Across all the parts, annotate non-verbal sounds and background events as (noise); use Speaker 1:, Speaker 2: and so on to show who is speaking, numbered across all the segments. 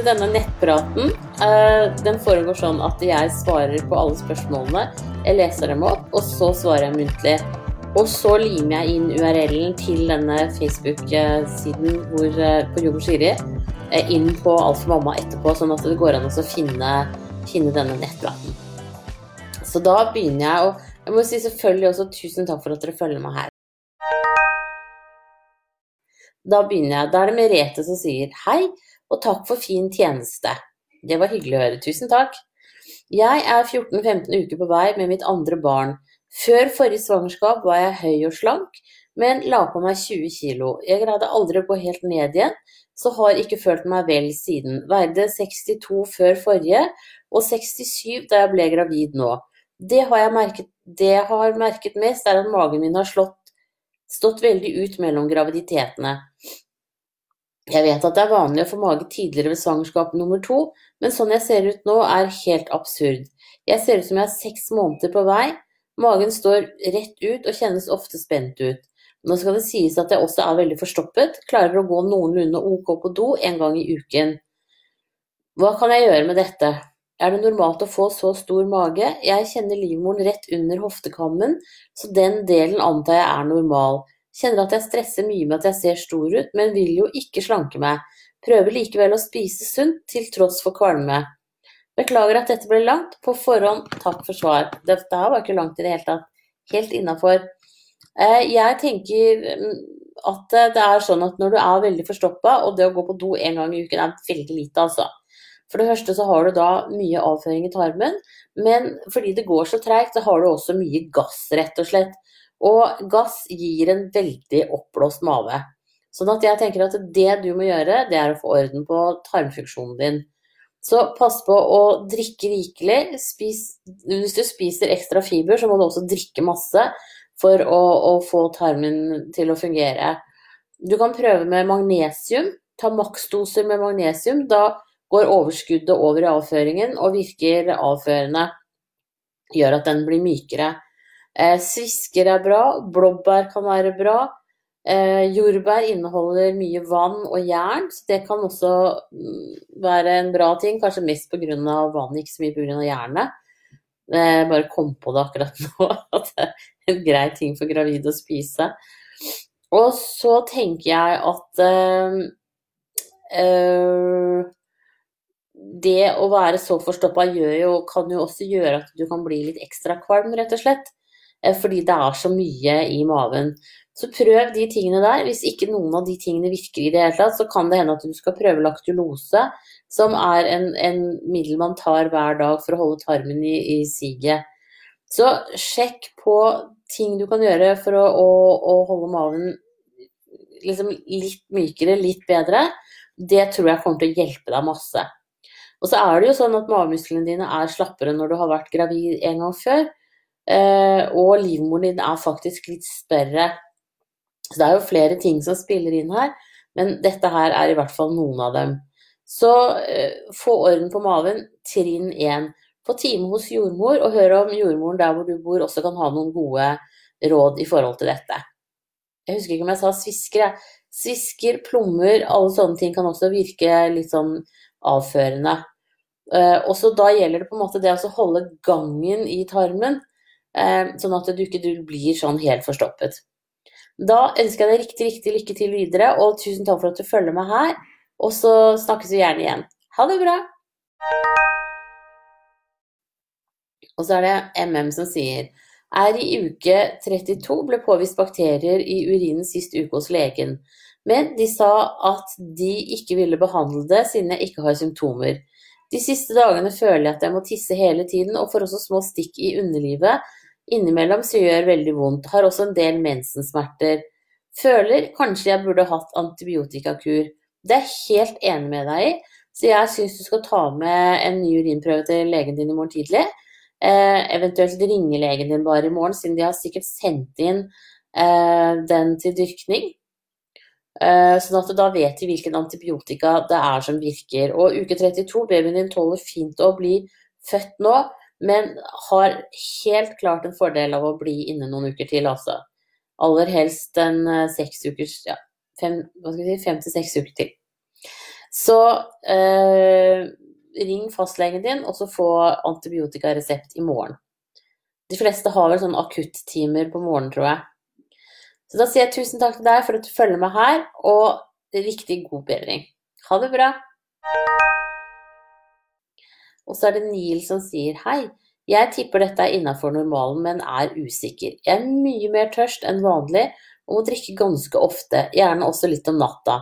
Speaker 1: til denne nettpraten. Eh, den foregår sånn at jeg svarer på alle spørsmålene. Jeg leser dem opp, og så svarer jeg muntlig. Og så limer jeg inn URL-en til denne Facebook-siden eh, på Jogo Shiri eh, inn på Alt for mamma etterpå, sånn at det går an å finne, finne denne nettpraten. Så da begynner jeg, å jeg må si selvfølgelig også tusen takk for at dere følger meg her. Da begynner jeg. Da er det Merete som sier hei og takk for fin tjeneste. Det var hyggelig å høre, tusen takk. Jeg er 14-15 uker på vei med mitt andre barn. Før forrige svangerskap var jeg høy og slank, men la på meg 20 kilo. Jeg greide aldri å gå helt ned igjen, så har ikke følt meg vel siden. Veide 62 før forrige, og 67 da jeg ble gravid nå. Det har jeg merket, det har merket mest, er at magen min har slått, stått veldig ut mellom graviditetene. Jeg vet at det er vanlig å få mage tidligere ved svangerskap nummer to, men sånn jeg ser ut nå er helt absurd. Jeg ser ut som jeg er seks måneder på vei, magen står rett ut og kjennes ofte spent ut. Nå skal det sies at jeg også er veldig forstoppet, klarer å gå noenlunde ok på do en gang i uken. Hva kan jeg gjøre med dette? Er det normalt å få så stor mage? Jeg kjenner livmoren rett under hoftekammen, så den delen antar jeg er normal. Kjenner at jeg stresser mye med at jeg ser stor ut, men vil jo ikke slanke meg. Prøver likevel å spise sunt, til tross for kvalme. Beklager at dette ble langt. På forhånd, takk for svar. Dette her var ikke langt i det hele tatt. Helt innafor. Eh, jeg tenker mm, at det er sånn at når du er veldig forstoppa, og det å gå på do en gang i uken er veldig lite, altså. For det første så har du da mye avføring i tarmen, men fordi det går så treigt, så har du også mye gass, rett og slett. Og gass gir en veldig oppblåst mage. Sånn at jeg tenker at det du må gjøre, det er å få orden på tarmfunksjonen din. Så pass på å drikke rikelig. Spis, hvis du spiser ekstra fiber, så må du også drikke masse for å, å få tarmen til å fungere. Du kan prøve med magnesium. Ta maksdoser med magnesium. Da går overskuddet over i avføringen og virker avførende. Gjør at den blir mykere. Eh, svisker er bra, blåbær kan være bra. Eh, jordbær inneholder mye vann og jern, så det kan også mm, være en bra ting. Kanskje mest pga. vann, ikke så mye pga. jernet. Jeg bare kom på det akkurat (laughs) nå, at det er en grei ting for gravide å spise. Og så tenker jeg at eh, øh, det å være så forstoppa kan jo også gjøre at du kan bli litt ekstra kvalm, rett og slett. Eh, fordi det er så mye i maven. Så prøv de tingene der. Hvis ikke noen av de tingene virker i det hele tatt, så kan det hende at du skal prøve laktulose, som er en, en middel man tar hver dag for å holde tarmen i, i siget. Så sjekk på ting du kan gjøre for å, å, å holde maven liksom litt mykere, litt bedre. Det tror jeg kommer til å hjelpe deg masse. Og så er det jo sånn at magemusklene dine er slappere når du har vært gravid en gang før. Eh, og livmoren din er faktisk litt større. Så det er jo flere ting som spiller inn her, men dette her er i hvert fall noen av dem. Så eh, få orden på maven, trinn én. Få time hos jordmor, og hør om jordmoren der hvor du bor også kan ha noen gode råd i forhold til dette. Jeg husker ikke om jeg sa svisker. Jeg. Svisker, plommer, alle sånne ting kan også virke litt sånn avførende. Også og så da gjelder det på en måte det å holde gangen i tarmen. Eh, sånn at du ikke blir sånn helt forstoppet. Da ønsker jeg deg riktig, riktig lykke til videre, og tusen takk for at du følger meg her. Og så snakkes vi gjerne igjen. Ha det bra! Og så er det MM som sier er i uke 32 ble påvist bakterier i urinen sist uke hos legen, men de sa at de ikke ville behandle det siden jeg ikke har symptomer. De siste dagene føler jeg at jeg må tisse hele tiden, og får også små stikk i underlivet Innimellom så gjør veldig vondt. Har også en del mensensmerter. Føler kanskje jeg burde hatt antibiotikakur. Det er jeg helt enig med deg i, så jeg syns du skal ta med en ny urinprøve til legen din i morgen tidlig. Eh, eventuelt ringe legen din bare i morgen, siden de har sikkert sendt inn eh, den til dyrkning. Eh, sånn at da vet de hvilken antibiotika det er som virker. Og uke 32, babyen din tåler fint å bli født nå men har helt klart en fordel av å bli inne noen uker til, altså. Aller helst en eh, seks ukers ja, fem, hva skal vi si, fem til seks uker til. Så eh, ring fastlegen din, og så få antibiotikaresept i morgen. De fleste har vel sånne akuttimer på morgenen, tror jeg. Så da sier jeg tusen takk til deg for at du følger med her, og riktig god bedring. Ha det bra! Og så er det Neil som sier hei. Jeg tipper dette er innafor normalen, men er usikker. Jeg er mye mer tørst enn vanlig og må drikke ganske ofte, gjerne også litt om natta.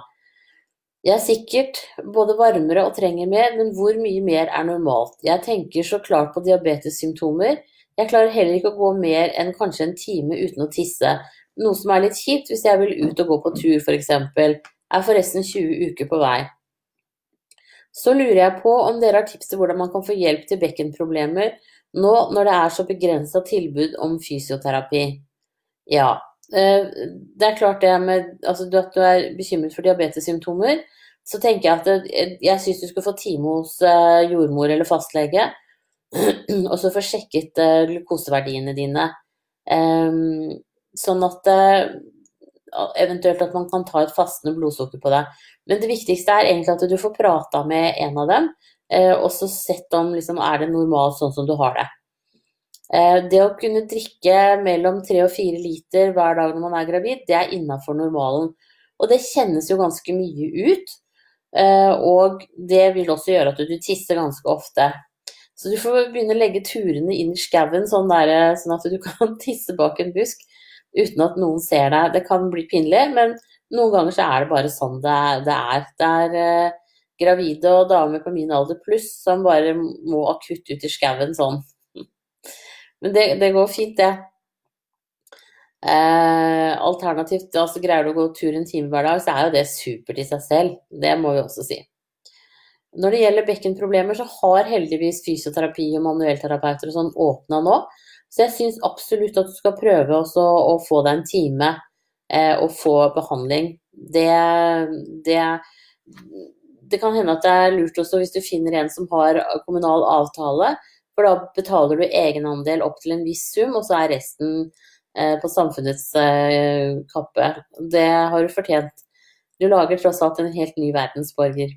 Speaker 1: Jeg er sikkert både varmere og trenger mer, men hvor mye mer er normalt? Jeg tenker så klart på diabetessymptomer. Jeg klarer heller ikke å gå mer enn kanskje en time uten å tisse, noe som er litt kjipt hvis jeg vil ut og gå på tur f.eks. Er forresten 20 uker på vei. Så lurer jeg på om dere har tips til hvordan man kan få hjelp til bekkenproblemer nå når det er så begrensa tilbud om fysioterapi. Ja, eh, det er klart det med altså at du er bekymret for diabetessymptomer. Så tenker jeg at eh, jeg syns du skal få time hos eh, jordmor eller fastlege, (clears throat) og så få sjekket glukoseverdiene dine. Sånn at eventuelt at man kan ta et fastende blodsukker på det. Men det viktigste er egentlig at du får prata med en av dem, eh, og så sett om liksom, er det normalt sånn som du har det. Eh, det å kunne drikke mellom tre og fire liter hver dag når man er gravid, det er innafor normalen. Og det kjennes jo ganske mye ut. Eh, og det vil også gjøre at du tisser ganske ofte. Så du får begynne å legge turene inn i skauen, sånn, sånn at du kan (laughs) tisse bak en busk uten at noen ser deg. Det kan bli pinlig, men noen ganger så er det bare sånn det. Det er, det er eh, gravide og damer på min alder pluss som bare må akutt ut i skauen sånn. (laughs) Men det, det, går fint, det. Eh, alternativt, altså greier du å gå tur en time hver dag, så er jo det supert i seg selv. Det må vi også si. Når det gjelder bekkenproblemer, så har heldigvis fysioterapi og manuellterapeuter og sånn åpna nå. Så jeg syns absolutt at du skal prøve å få deg en time eh, og få behandling. Det, det, det, kan hende at det er lurt også hvis du finner en som har kommunal avtale, for da betaler du egenandel opp til en viss sum, og så er resten eh, på samfunnets eh, kappe. Det har du fortjent. Du lager tross alt en helt ny verdensborger.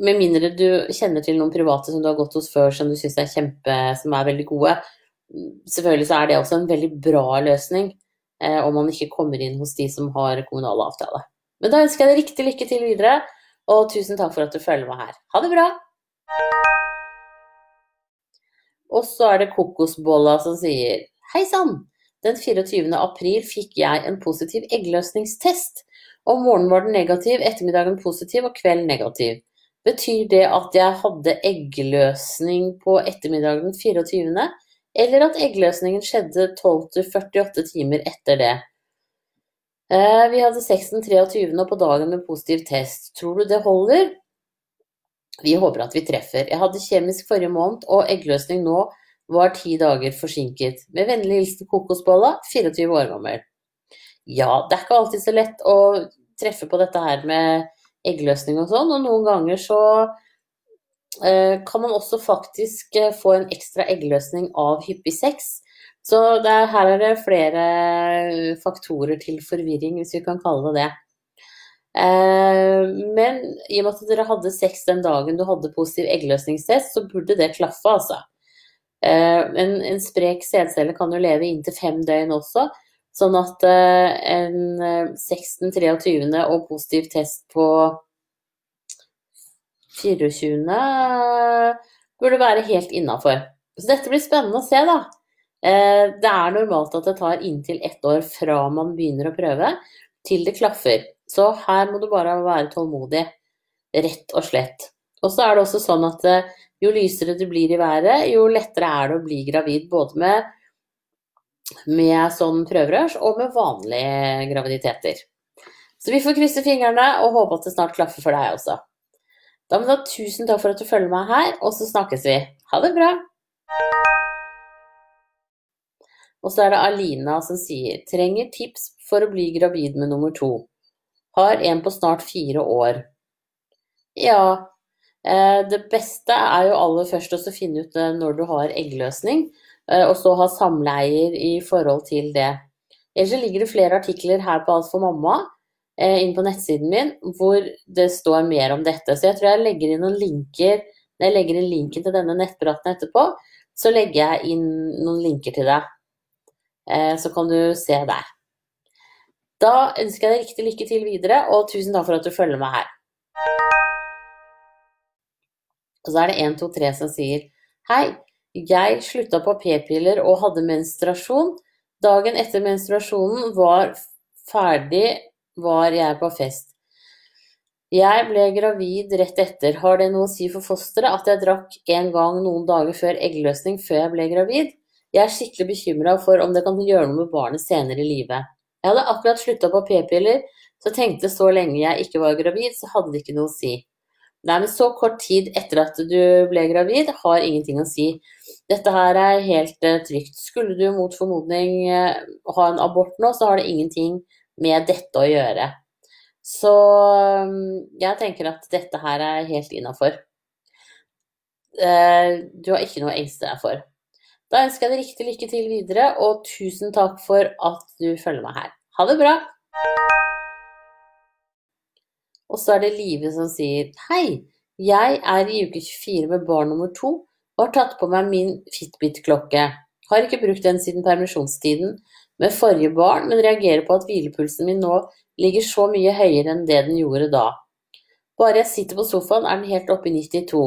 Speaker 1: Med mindre du kjenner til noen private som du har gått hos før som du syns er kjempe, som er veldig gode, Selvfølgelig så er det også en veldig bra løsning eh, om man ikke kommer inn hos de som har kommunal avtale. Men da ønsker jeg deg riktig lykke til videre, og tusen takk for at du følger meg her. Ha det bra! Og så er det Kokosbolla som sier Hei sann! Den 24. april fikk jeg en positiv eggløsningstest. Om morgenen var den negativ, ettermiddagen positiv og kvelden negativ. Betyr det at jeg hadde eggløsning på ettermiddagen 24 eller at eggløsningen skjedde 12-48 timer etter det. Eh, vi hadde sex den 23. og på dagen med positiv test. Tror du det holder? Vi håper at vi treffer. Jeg hadde kjemisk forrige måned, og eggløsning nå var ti dager forsinket. Med vennlig hilsen Kokosbolla, 24 år gammel. Ja, det er ikke alltid så lett å treffe på dette her med eggløsning og sånn, og noen ganger så kan man også faktisk eh, få en ekstra eggløsning av hyppig sex. Så er, her er det flere faktorer til forvirring, hvis vi kan kalle det det. Eh, men i og med at dere hadde sex den dagen du hadde positiv eggløsningstest, så burde det klaffe, altså. En, en sprek sædcelle kan jo leve inntil fem døgn også. Sånn at en 16, 23. og positiv test på 24. burde være helt innafor. Så dette blir spennende å se, da. Eh, det er normalt at det tar inntil ett år fra man begynner å prøve, til det klaffer. Så her må du bare være tålmodig, rett og slett. Og så er det også sånn at eh, jo lysere det blir i været, jo lettere er det å bli gravid. Både med, med sånn prøverørs og med vanlige graviditeter. Så vi får krysse fingrene og håpe at det snart klaffer for deg også. Da må du ha tusen takk for at du følger meg her, og så snakkes vi. Ha det bra! Og så er det Alina som sier trenger tips for å bli gravid med nummer to. Har en på snart fire år. Ja, eh, det beste er jo aller først å finne ut eh, når du har eggløsning, eh, og så ha samleier i forhold til det. Ellers ligger det flere artikler her på Alt for mamma inn på nettsiden min hvor det står mer om dette. Så jeg tror jeg legger inn noen linker Når jeg legger inn linken til denne nettpraten etterpå, så legger jeg inn noen linker til deg. Eh, så kan du se der. Da ønsker jeg deg riktig lykke til videre, og tusen takk for at du følger meg her. Og så er det 1, 2, 3 som sier Hei, jeg slutta på p-piller og hadde menstruasjon. Dagen etter menstruasjonen var ferdig, var jeg på fest. Jeg ble gravid rett etter. Har det noe å si for fosteret at jeg drakk en gang noen dager før eggløsning før jeg ble gravid? Jeg er skikkelig bekymra for om det kan gjøre noe med barnet senere i livet. Jeg hadde akkurat slutta på p-piller, så tenkte så lenge jeg ikke var gravid, så hadde det ikke noe å si. Nei, men så kort tid etter at du ble gravid, har ingenting å si. Dette her er helt uh, trygt. Skulle du mot formodning uh, ha en abort nå, så har det ingenting med dette å gjøre. Så um, jeg tenker at dette her er helt innafor. Uh, du har ikke noe å engste deg for. Da ønsker jeg deg riktig lykke til videre, og tusen takk for at du følger meg her. Ha det bra! Og så er det Live som sier Hei, jeg er i uke 24 med barn nummer to og har tatt på meg min Fitbit-klokke. Har ikke brukt den siden permisjonstiden med forrige barn, men reagerer på at hvilepulsen min nå ligger så mye høyere enn det den gjorde da. Bare jeg sitter på sofaen er den helt oppe i 92.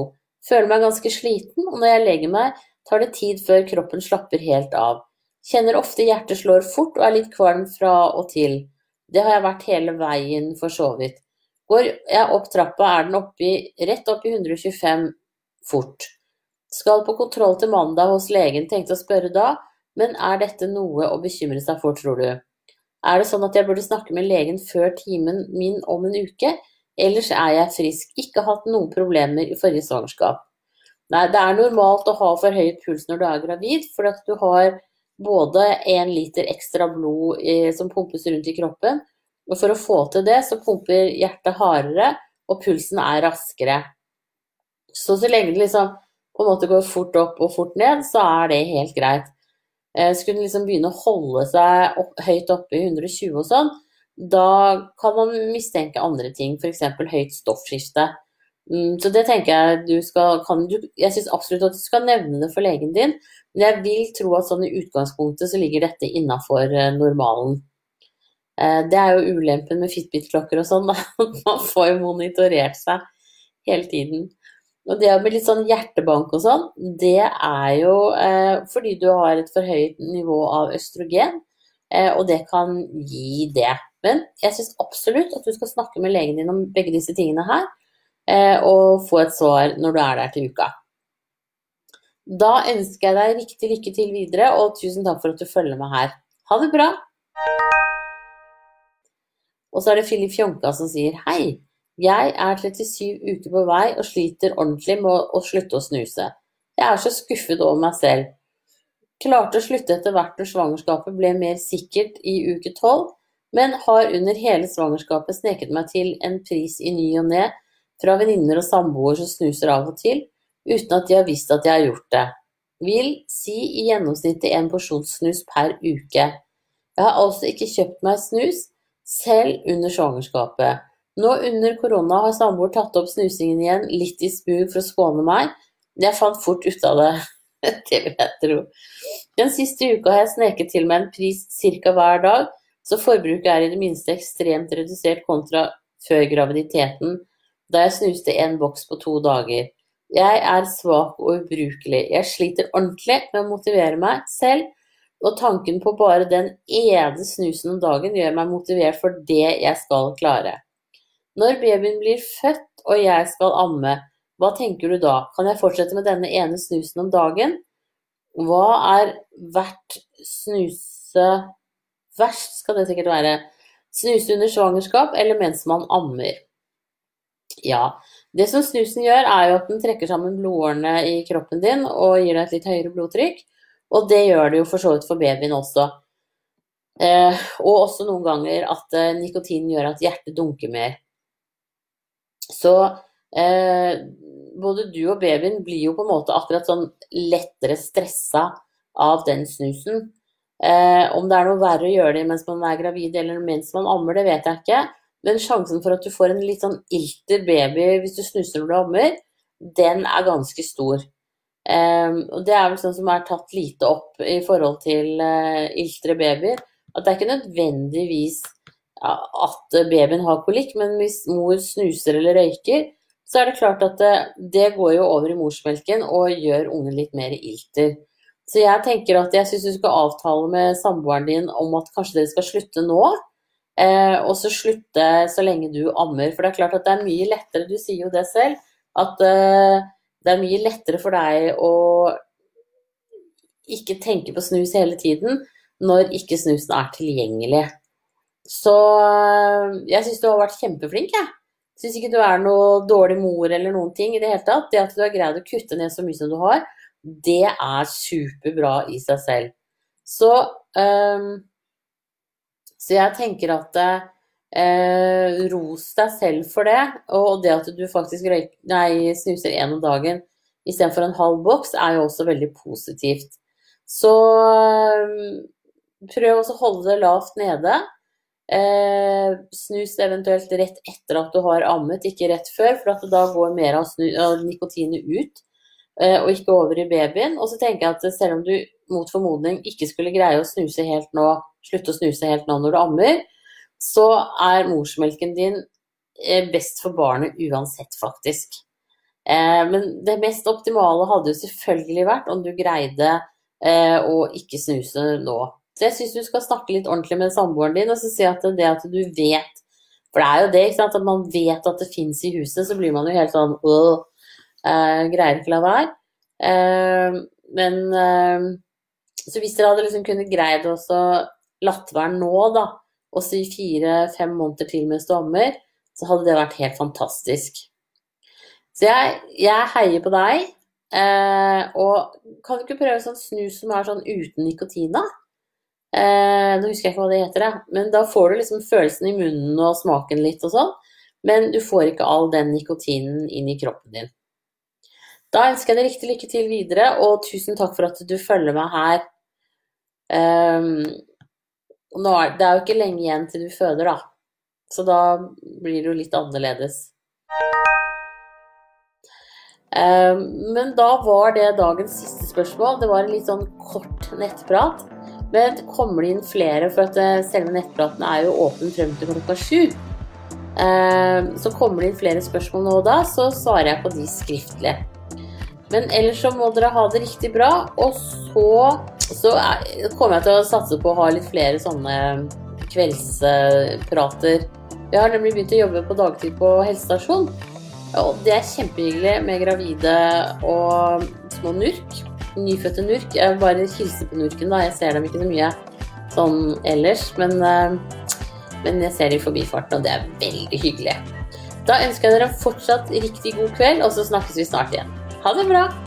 Speaker 1: Føler meg ganske sliten, og når jeg legger meg, tar det tid før kroppen slapper helt av. Kjenner ofte hjertet slår fort og er litt kvalm fra og til. Det har jeg vært hele veien, for så vidt. Går jeg opp trappa, er den oppi, rett opp i 125 fort. Skal på kontroll til mandag hos legen, tenkte å spørre da, men er dette noe å bekymre seg for, tror du? Er det sånn at jeg burde snakke med legen før timen min om en uke? Ellers er jeg frisk, ikke hatt noen problemer i forrige svangerskap. Nei, det er normalt å ha for høy puls når du er gravid, for at du har både én liter ekstra blod eh, som pumpes rundt i kroppen, og for å få til det, så pumper hjertet hardere, og pulsen er raskere. Så så lenge det liksom på en måte går fort opp og fort ned, så er det helt greit. Eh, skulle liksom begynne å holde seg opp, høyt oppe i 120 og sånn, da kan man mistenke andre ting, f.eks. høyt stoffskifte. Mm, så det tenker jeg du skal kan, du, Jeg syns absolutt at du skal nevne det for legen din, men jeg vil tro at sånn i utgangspunktet så ligger dette innafor eh, normalen. Eh, det er jo ulempen med Fitbit-klokker og sånn, (laughs) Man får jo monitorert seg hele tiden. Og det med litt sånn hjertebank og sånn, det er jo eh, fordi du har et for høyt nivå av østrogen, eh, og det kan gi det. Men jeg syns absolutt at du skal snakke med legen din om begge disse tingene her, eh, og få et svar når du er der til uka. Da ønsker jeg deg riktig lykke til videre, og tusen takk for at du følger med her. Ha det bra! Og så er det Filip Fjonka som sier hei. Jeg er 37 uker på vei og sliter ordentlig med å slutte å snuse. Jeg er så skuffet over meg selv. Klarte å slutte etter hvert når svangerskapet ble mer sikkert i uke 12, men har under hele svangerskapet sneket meg til en pris i ny og ne fra venninner og samboer som snuser av og til, uten at de har visst at jeg har gjort det. Vil si i gjennomsnitt en porsjon snus per uke. Jeg har altså ikke kjøpt meg snus, selv under svangerskapet. Nå under korona har samboer tatt opp snusingen igjen, litt i spug for å skåne meg. Jeg fant fort ut av det. (laughs) det vil jeg tro. Den siste uka har jeg sneket til meg en pris ca. hver dag, så forbruket er i det minste ekstremt redusert kontra før graviditeten, da jeg snuste en boks på to dager. Jeg er svak og ubrukelig. Jeg sliter ordentlig med å motivere meg selv og tanken på bare den ene snusen om dagen gjør meg motivert for det jeg skal klare. Når babyen blir født og jeg skal amme, hva tenker du da, kan jeg fortsette med denne ene snusen om dagen? Hva er verdt snuse Verst skal det sikkert være. Snuse under svangerskap eller mens man ammer? Ja, det som snusen gjør, er jo at den trekker sammen blodårene i kroppen din og gir deg et litt høyere blodtrykk. Og det gjør det jo for så vidt for babyen også. Eh, og også noen ganger at eh, nikotin gjør at hjertet dunker mer. Så eh, både du og babyen blir jo på en måte akkurat sånn lettere stressa av den snusen. Eh, om det er noe verre å gjøre det mens man er gravid eller mens man ammer, det vet jeg ikke. men sjansen for at du får en litt sånn ilter baby hvis du snuser når du ammer, den er ganske stor. Eh, og det er vel sånn som er tatt lite opp i forhold til eh, iltre babyer. At det er ikke nødvendigvis at babyen har kolikk, men hvis mor snuser eller røyker, så er det klart at det, det går jo over i morsmelken og gjør ungen litt mer ilter. Så jeg tenker at jeg syns du skal avtale med samboeren din om at kanskje dere skal slutte nå. Eh, og så slutte så lenge du ammer. For det er klart at det er mye lettere, du sier jo det selv, at eh, det er mye lettere for deg å ikke tenke på snus hele tiden når ikke snusen er tilgjengelig. Så eh, jeg syns du har vært kjempeflink, jeg. Syns ikke du er noe dårlig mor eller noen ting i det hele tatt. Det at du har greid å kutte ned så mye som du har, det er superbra i seg selv. Så, um, så jeg tenker at uh, ros deg selv for det. Og det at du faktisk røyk, nei, snuser én om dagen istedenfor en halv boks, er jo også veldig positivt. Så um, prøv å holde det lavt nede. Eh, snus eventuelt rett etter at du har ammet, ikke rett før, for da går mer av, av nikotinet ut eh, og ikke over i babyen. Og så tenker jeg at selv om du mot formodning ikke skulle greie å snuse helt nå, slutte å snuse helt nå når du ammer, så er morsmelken din eh, best for barnet uansett, faktisk. Eh, men det mest optimale hadde jo selvfølgelig vært om du greide eh, å ikke snuse nå. Så jeg syns du skal snakke litt ordentlig med samboeren din og så si at det at du vet For det er jo det, ikke sant, at man vet at det fins i huset, så blir man jo helt sånn øh, Greier ikke la være. Uh, men uh, Så hvis dere hadde liksom kunnet greid å latt være nå, da, og si fire-fem måneder til mens du ammer, så hadde det vært helt fantastisk. Så jeg, jeg heier på deg. Eh, og kan du ikke prøve sånn snus som er sånn uten nikotin, da? Eh, nå husker jeg ikke hva det heter, jeg. men da får du liksom følelsen i munnen og smaken litt og sånn. Men du får ikke all den nikotinen inn i kroppen din. Da ønsker jeg deg riktig lykke til videre, og tusen takk for at du følger meg her. Um, er, det er jo ikke lenge igjen til du føder, da. Så da blir det jo litt annerledes. Um, men da var det dagens siste spørsmål. Det var en litt sånn kort nettprat. Men kommer det inn flere, for at eh, selve nettpraten er jo åpen frem til klokka sju. Eh, så kommer det inn flere spørsmål nå og da, så svarer jeg på de skriftlig. Men ellers så må dere ha det riktig bra, og så, så kommer jeg til å satse på å ha litt flere sånne kveldsprater. Jeg har nemlig begynt å jobbe på dagtid på helsestasjon. Og det er kjempehyggelig med gravide og små nurk nyfødte nurk. Jeg bare hilser på nurken, da. Jeg ser dem ikke så mye sånn ellers. Men, eh, men jeg ser dem i forbifarten, og det er veldig hyggelig. Da ønsker jeg dere fortsatt riktig god kveld, og så snakkes vi snart igjen. Ha det bra!